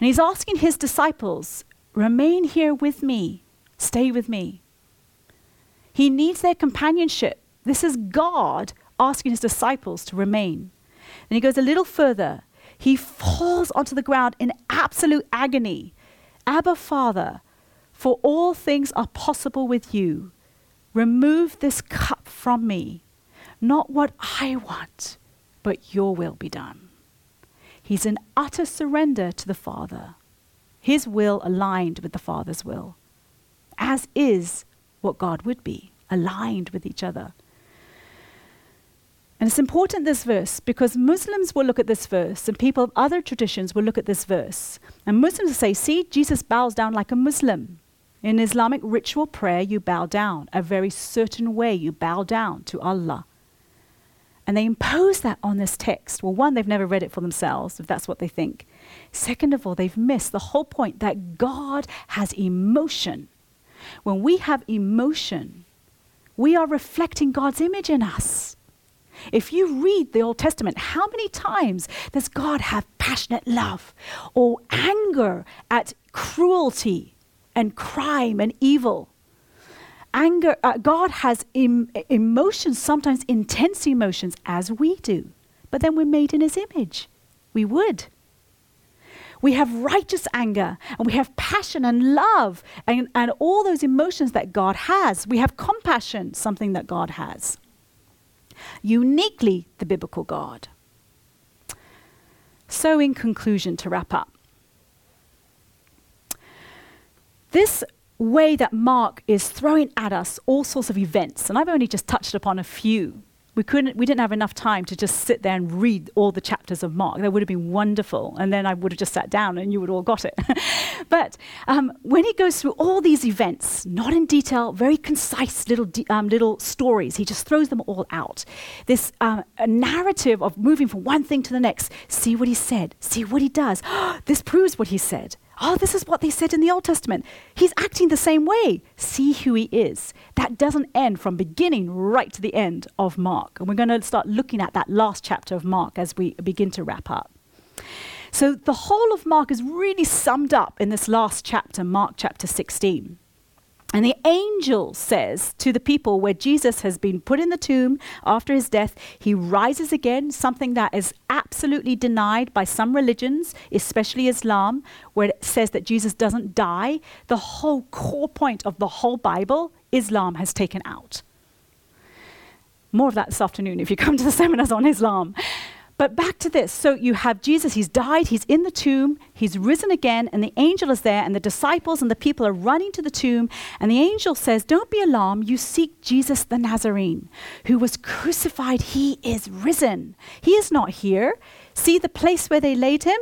And he's asking his disciples, remain here with me, stay with me. He needs their companionship. This is God asking his disciples to remain. And he goes a little further. He falls onto the ground in absolute agony. Abba, Father, for all things are possible with you. Remove this cup from me. Not what I want, but your will be done. He's in utter surrender to the Father, his will aligned with the Father's will, as is what God would be, aligned with each other. And it's important this verse because Muslims will look at this verse and people of other traditions will look at this verse. And Muslims will say, see, Jesus bows down like a Muslim. In Islamic ritual prayer, you bow down. A very certain way you bow down to Allah. And they impose that on this text. Well, one, they've never read it for themselves, if that's what they think. Second of all, they've missed the whole point that God has emotion. When we have emotion, we are reflecting God's image in us. If you read the Old Testament, how many times does God have passionate love or anger at cruelty and crime and evil. Anger, uh, God has em- emotions, sometimes intense emotions, as we do. But then we're made in His image. We would. We have righteous anger and we have passion and love and, and all those emotions that God has. We have compassion, something that God has. Uniquely, the biblical God. So, in conclusion, to wrap up, This way that Mark is throwing at us all sorts of events, and I've only just touched upon a few. We couldn't we didn't have enough time to just sit there and read all the chapters of Mark. That would have been wonderful. And then I would have just sat down and you would all got it. but um, when he goes through all these events, not in detail, very concise little, um, little stories, he just throws them all out. This um, narrative of moving from one thing to the next. See what he said, see what he does. this proves what he said. Oh, this is what they said in the Old Testament. He's acting the same way. See who he is. That doesn't end from beginning right to the end of Mark. And we're going to start looking at that last chapter of Mark as we begin to wrap up. So the whole of Mark is really summed up in this last chapter, Mark chapter 16. And the angel says to the people where Jesus has been put in the tomb after his death, he rises again, something that is absolutely denied by some religions, especially Islam, where it says that Jesus doesn't die. The whole core point of the whole Bible, Islam has taken out. More of that this afternoon if you come to the seminars on Islam. But back to this. So you have Jesus, he's died, he's in the tomb, he's risen again, and the angel is there, and the disciples and the people are running to the tomb. And the angel says, Don't be alarmed, you seek Jesus the Nazarene, who was crucified. He is risen. He is not here. See the place where they laid him?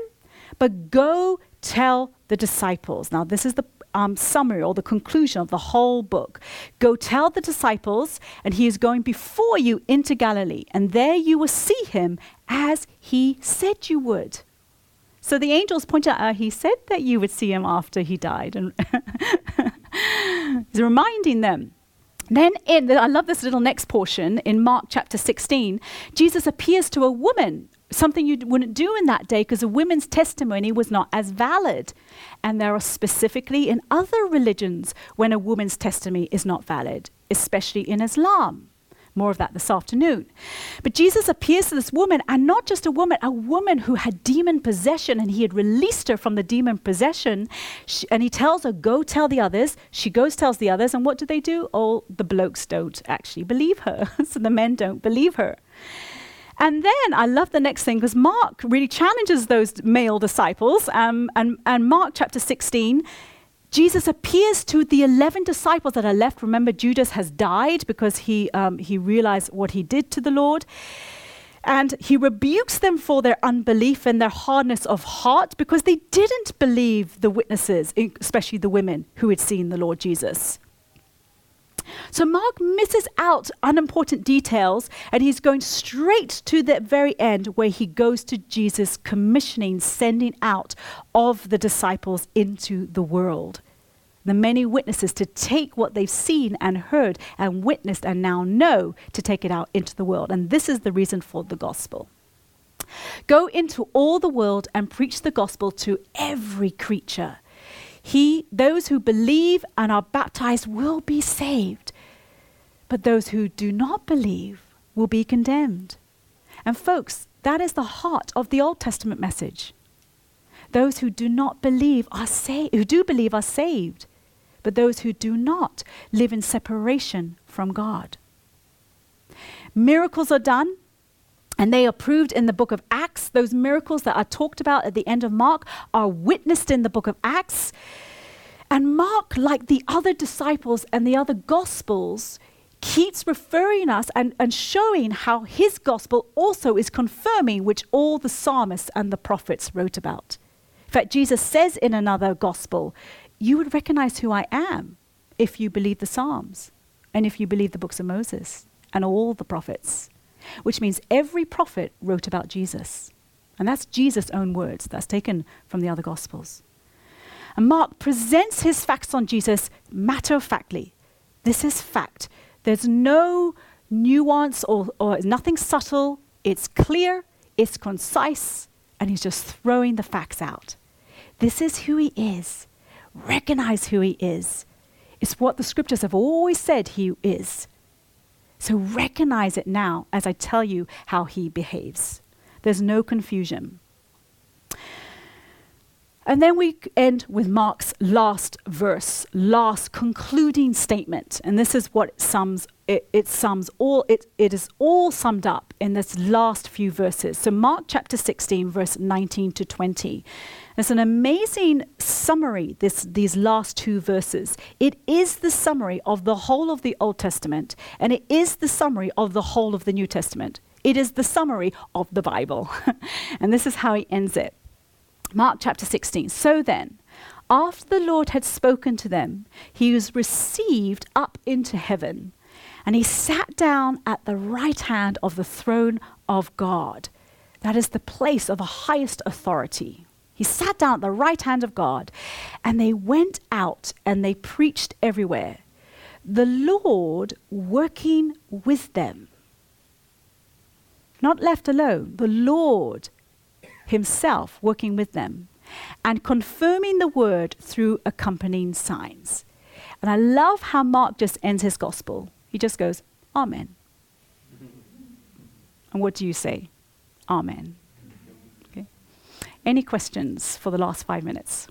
But go tell the disciples. Now, this is the um, summary or the conclusion of the whole book. Go tell the disciples, and he is going before you into Galilee, and there you will see him as he said you would. So the angels point out, uh, he said that you would see him after he died. And he's reminding them. Then, in the, I love this little next portion in Mark chapter 16. Jesus appears to a woman something you wouldn't do in that day because a woman's testimony was not as valid. And there are specifically in other religions when a woman's testimony is not valid, especially in Islam. More of that this afternoon. But Jesus appears to this woman, and not just a woman, a woman who had demon possession, and he had released her from the demon possession. She, and he tells her, Go tell the others. She goes, tells the others, and what do they do? All the blokes don't actually believe her. so the men don't believe her. And then I love the next thing because Mark really challenges those male disciples. Um, and, and Mark chapter 16, Jesus appears to the 11 disciples that are left. Remember, Judas has died because he, um, he realized what he did to the Lord. And he rebukes them for their unbelief and their hardness of heart because they didn't believe the witnesses, especially the women who had seen the Lord Jesus. So Mark misses out unimportant details and he's going straight to the very end where he goes to Jesus commissioning, sending out of the disciples into the world. The many witnesses to take what they've seen and heard and witnessed and now know to take it out into the world. And this is the reason for the gospel. Go into all the world and preach the gospel to every creature. He, those who believe and are baptized will be saved, but those who do not believe will be condemned. And folks, that is the heart of the Old Testament message. Those who do not believe are saved, who do believe are saved, but those who do not live in separation from God. Miracles are done, and they are proved in the book of Acts. Those miracles that are talked about at the end of Mark are witnessed in the book of Acts. And Mark, like the other disciples and the other gospels, keeps referring us and, and showing how his gospel also is confirming which all the psalmists and the prophets wrote about. In fact, Jesus says in another gospel, You would recognize who I am if you believe the Psalms and if you believe the books of Moses and all the prophets, which means every prophet wrote about Jesus. And that's Jesus' own words. That's taken from the other gospels. And Mark presents his facts on Jesus matter of factly. This is fact. There's no nuance or, or nothing subtle. It's clear, it's concise, and he's just throwing the facts out. This is who he is. Recognize who he is. It's what the scriptures have always said he is. So recognize it now as I tell you how he behaves. There's no confusion. And then we end with Mark's last verse, last concluding statement. And this is what sums it, it sums all it, it is all summed up in this last few verses. So Mark chapter 16, verse 19 to 20. It's an amazing summary, this, these last two verses. It is the summary of the whole of the Old Testament, and it is the summary of the whole of the New Testament. It is the summary of the Bible. and this is how he ends it. Mark chapter 16. So then, after the Lord had spoken to them, he was received up into heaven, and he sat down at the right hand of the throne of God. That is the place of the highest authority. He sat down at the right hand of God, and they went out and they preached everywhere. The Lord working with them. Not left alone, the Lord himself working with them and confirming the word through accompanying signs. And I love how Mark just ends his gospel. He just goes, Amen. and what do you say? Amen. Okay. Any questions for the last five minutes?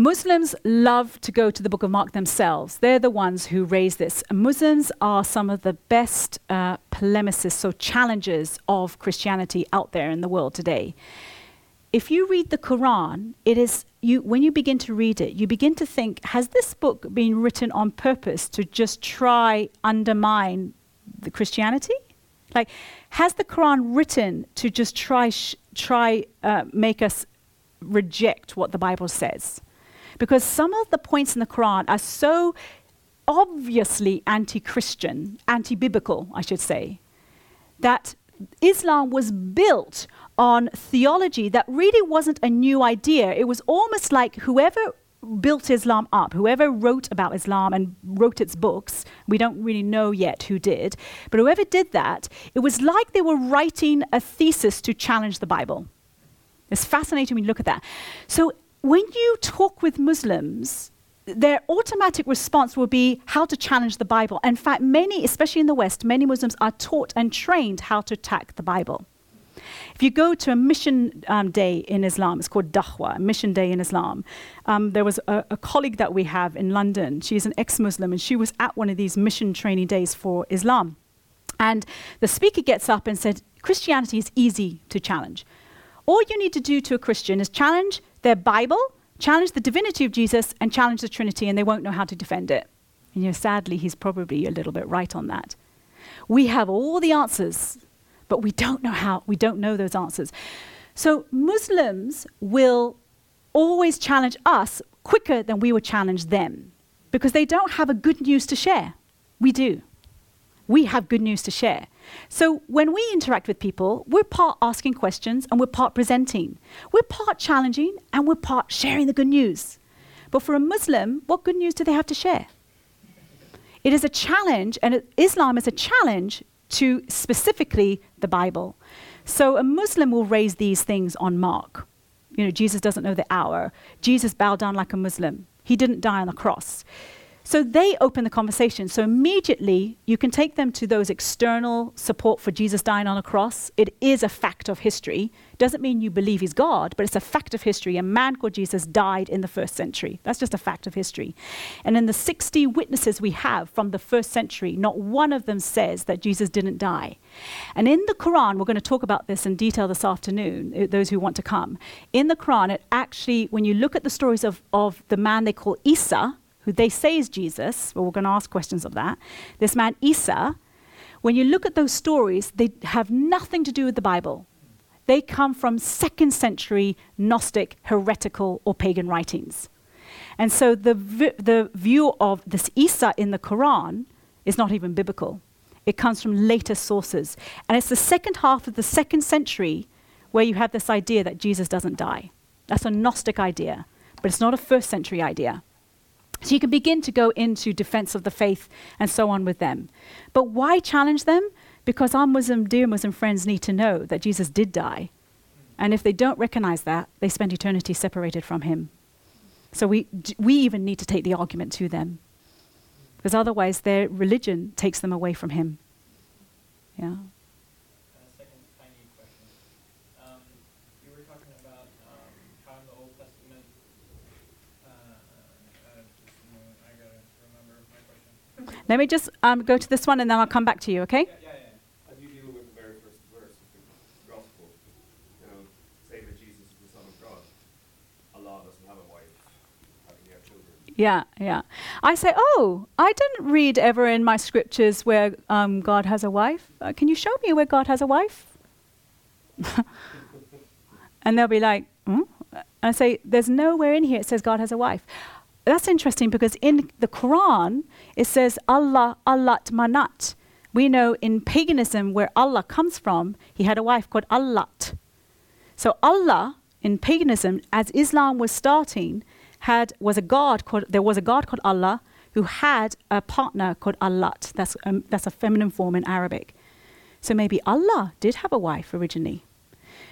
Muslims love to go to the book of Mark themselves. They're the ones who raise this. Muslims are some of the best uh, polemicists or challengers of Christianity out there in the world today. If you read the Quran, it is you when you begin to read it, you begin to think, has this book been written on purpose to just try undermine the Christianity? Like, has the Quran written to just try sh- try uh, make us reject what the Bible says? Because some of the points in the Quran are so obviously anti Christian, anti biblical, I should say, that Islam was built on theology that really wasn't a new idea. It was almost like whoever built Islam up, whoever wrote about Islam and wrote its books, we don't really know yet who did, but whoever did that, it was like they were writing a thesis to challenge the Bible. It's fascinating when you look at that. So when you talk with Muslims, their automatic response will be how to challenge the Bible. In fact, many, especially in the West, many Muslims are taught and trained how to attack the Bible. If you go to a mission um, day in Islam, it's called Dawah, Mission Day in Islam. Um, there was a, a, colleague that we have in London. She's an ex Muslim, and she was at one of these mission training days for Islam. And the speaker gets up and said, Christianity is easy to challenge. All you need to do to a Christian is challenge their Bible, challenge the divinity of Jesus, and challenge the Trinity, and they won't know how to defend it. And you know, sadly, he's probably a little bit right on that. We have all the answers but we don't know how, we don't know those answers. So Muslims will always challenge us quicker than we would challenge them because they don't have a good news to share. We do. We have good news to share. So when we interact with people, we're part asking questions and we're part presenting. We're part challenging and we're part sharing the good news. But for a Muslim, what good news do they have to share? It is a challenge, and Islam is a challenge to specifically the Bible. So a Muslim will raise these things on Mark. You know, Jesus doesn't know the hour. Jesus bowed down like a Muslim. He didn't die on the cross. So they open the conversation. So immediately you can take them to those external support for Jesus dying on a cross. It is a fact of history. Doesn't mean you believe he's God, but it's a fact of history. A man called Jesus died in the first century. That's just a fact of history. And in the 60 witnesses we have from the first century, not one of them says that Jesus didn't die. And in the Quran, we're going to talk about this in detail this afternoon, uh, those who want to come. In the Quran, it actually, when you look at the stories of, of the man they call Isa, who they say is Jesus, but we're going to ask questions of that, this man Isa, when you look at those stories, they have nothing to do with the Bible. They come from second century Gnostic, heretical, or pagan writings. And so the, the view of this Isa in the Quran is not even biblical. It comes from later sources. And it's the second half of the second century where you have this idea that Jesus doesn't die. That's a Gnostic idea, but it's not a first century idea. So you can begin to go into defense of the faith and so on with them. But why challenge them? Because our Muslim, dear Muslim friends need to know that Jesus did die. And if they don't recognize that, they spend eternity separated from him. So we, we even need to take the argument to them. Because otherwise, their religion takes them away from him. Yeah. Let me just um, go to this one and then I'll come back to you, okay? Yeah, yeah, yeah. As you deal with the very first verse of the gospel, you know, say that Jesus is the Son of God. Allah doesn't have a wife. How can children? Yeah, yeah. I say, oh, I didn't read ever in my scriptures where um, God has a wife. Uh, can you show me where God has a wife? and they'll be like, hmm? I say, there's nowhere in here it says God has a wife that's interesting because in the Quran it says Allah Allat Manat. We know in paganism where Allah comes from, he had a wife called Allat. So Allah in paganism, as Islam was starting, had was a god called there was a god called Allah who had a partner called Allat. That's um, that's a feminine form in Arabic. So maybe Allah did have a wife originally.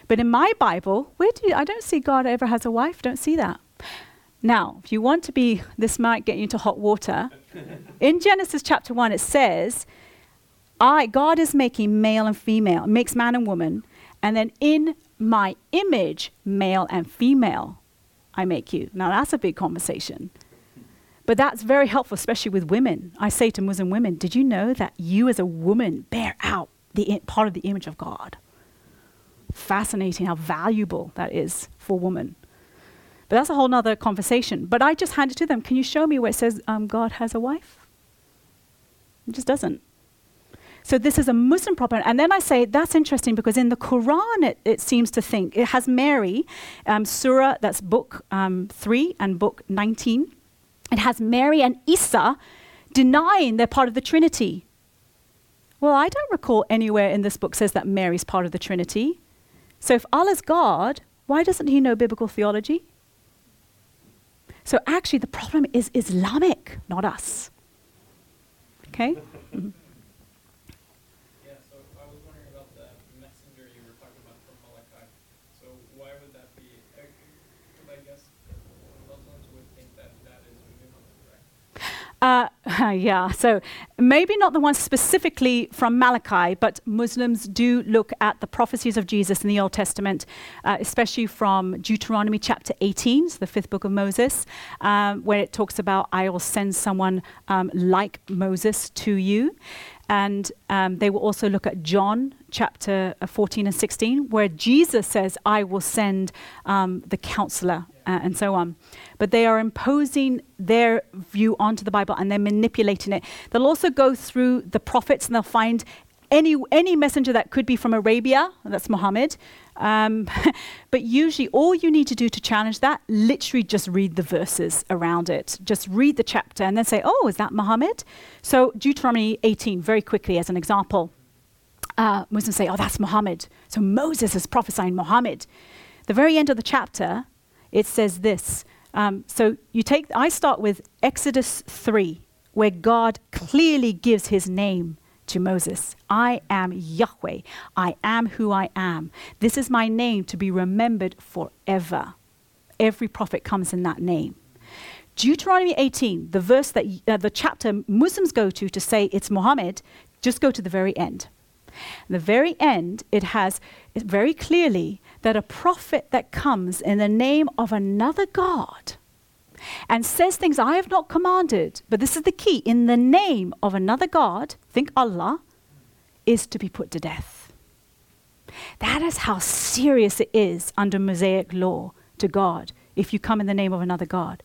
But in my Bible, where do you, I don't see God ever has a wife. Don't see that. Now, if you want to be, this might get you into hot water. In Genesis chapter 1, it says, I, God is making male and female, makes man and woman, and then in my image, male and female, I make you. Now, that's a big conversation. But that's very helpful, especially with women. I say to Muslim women, did you know that you as a woman bear out the part of the image of God? Fascinating how valuable that is for a woman. But that's a whole other conversation. But I just hand it to them. Can you show me where it says um, God has a wife? It just doesn't. So this is a Muslim problem. And then I say, that's interesting because in the Quran, it, it seems to think, it has Mary, um, Surah, that's book um, 3 and book 19. It has Mary and Isa denying they're part of the Trinity. Well, I don't recall anywhere in this book says that Mary's part of the Trinity. So if Allah's God, why doesn't he know biblical theology? So actually, the problem is Islamic, not us. Okay? Mm-hmm. Yeah, so I was wondering about the messenger you were talking about from Malachi. So why would that be? Because I guess Muslims would think that that is Muhammad. yeah, so maybe not the ones specifically from Malachi, but Muslims do look at the prophecies of Jesus in the Old Testament, uh, especially from Deuteronomy chapter 18, so the fifth book of Moses, um, where it talks about, I will send someone um, like Moses to you. And um, they will also look at John chapter uh, 14 and 16, where Jesus says, I will send um, the counselor, uh, and so on. But they are imposing their view onto the Bible and they're manipulating it. They'll also go through the prophets and they'll find any, any messenger that could be from Arabia, that's Muhammad. Um, but usually, all you need to do to challenge that, literally just read the verses around it. Just read the chapter and then say, oh, is that Muhammad? So, Deuteronomy 18, very quickly as an example. Uh, Muslims say, oh, that's Muhammad. So, Moses is prophesying Muhammad. The very end of the chapter, it says this. Um, so, you take, I start with Exodus 3, where God clearly gives his name to Moses. I am Yahweh. I am who I am. This is my name to be remembered forever. Every prophet comes in that name. Deuteronomy 18, the verse that uh, the chapter Muslims go to to say it's Muhammad, just go to the very end. the very end, it has very clearly that a prophet that comes in the name of another God and says things I have not commanded, but this is the key in the name of another God, think Allah, is to be put to death. That is how serious it is under Mosaic law to God if you come in the name of another God.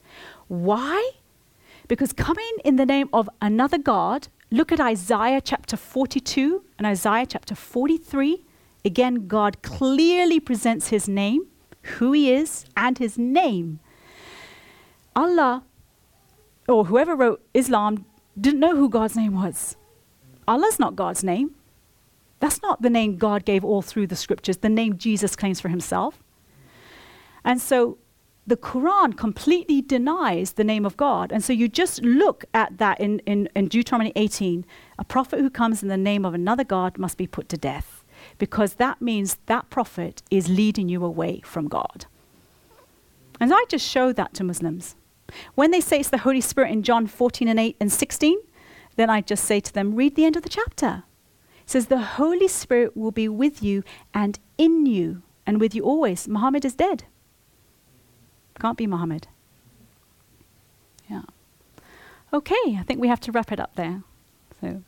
Why? Because coming in the name of another God, look at Isaiah chapter 42 and Isaiah chapter 43. Again, God clearly presents his name, who he is, and his name Allah or whoever wrote Islam didn't know who God's name was. Allah's not God's name. That's not the name God gave all through the scriptures, the name Jesus claims for himself. And so the Quran completely denies the name of God. And so you just look at that in, in, in, Deuteronomy 18 a prophet who comes in the name of another God must be put to death, because that means that prophet is leading you away from God. And I just show that to Muslims. When they say it's the Holy Spirit in John 14 and 8 and 16, then I just say to them, read the end of the chapter. It says, The Holy Spirit will be with you and in you and with you always. Muhammad is dead. Can't be Muhammad. Yeah. Okay, I think we have to wrap it up there. So.